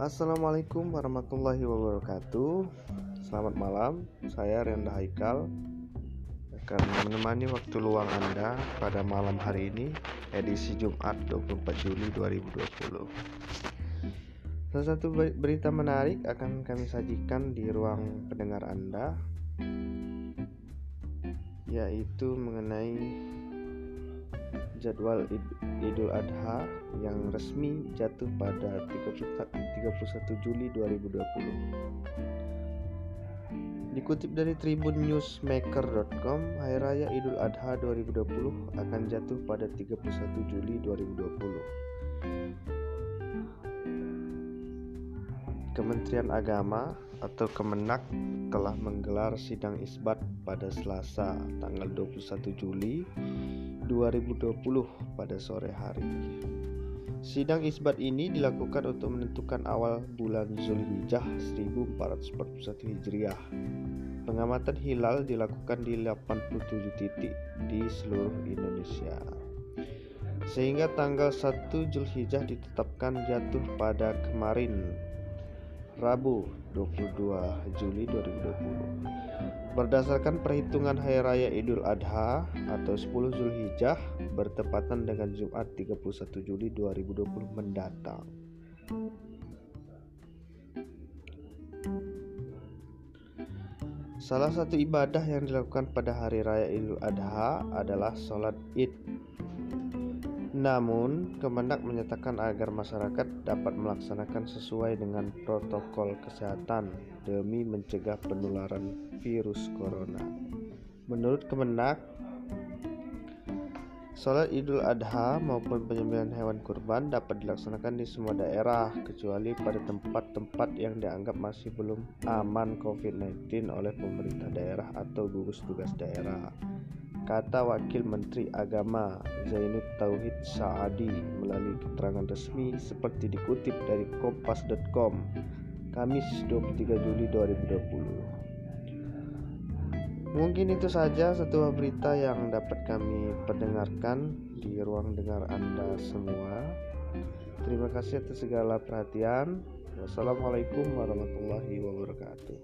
Assalamualaikum warahmatullahi wabarakatuh. Selamat malam, saya Renda Haikal. Akan menemani waktu luang Anda pada malam hari ini edisi Jumat 24 Juli 2020 Salah satu berita menarik akan kami sajikan di ruang pendengar Anda yaitu mengenai jadwal Idul Adha yang resmi jatuh pada 31 Juli 2020. Dikutip dari Tribun Newsmaker.com, Hari Raya Idul Adha 2020 akan jatuh pada 31 Juli 2020. Kementerian Agama atau Kemenak telah menggelar sidang isbat pada Selasa tanggal 21 Juli 2020 pada sore hari. Sidang isbat ini dilakukan untuk menentukan awal bulan Zulhijjah 1441 Hijriah. Pengamatan hilal dilakukan di 87 titik di seluruh Indonesia. Sehingga tanggal 1 Zulhijjah ditetapkan jatuh pada kemarin Rabu 22 Juli 2020. Berdasarkan perhitungan Hari Raya Idul Adha atau 10 Zulhijjah bertepatan dengan Jumat 31 Juli 2020 mendatang. Salah satu ibadah yang dilakukan pada hari raya Idul Adha adalah sholat Id namun, Kemendak menyatakan agar masyarakat dapat melaksanakan sesuai dengan protokol kesehatan demi mencegah penularan virus corona. Menurut Kemendak, Salat Idul Adha maupun penyembelihan hewan kurban dapat dilaksanakan di semua daerah kecuali pada tempat-tempat yang dianggap masih belum aman COVID-19 oleh pemerintah daerah atau gugus tugas daerah kata Wakil Menteri Agama Zainud Tauhid Saadi melalui keterangan resmi seperti dikutip dari kompas.com Kamis 23 Juli 2020. Mungkin itu saja satu berita yang dapat kami perdengarkan di ruang dengar Anda semua. Terima kasih atas segala perhatian. Wassalamualaikum warahmatullahi wabarakatuh.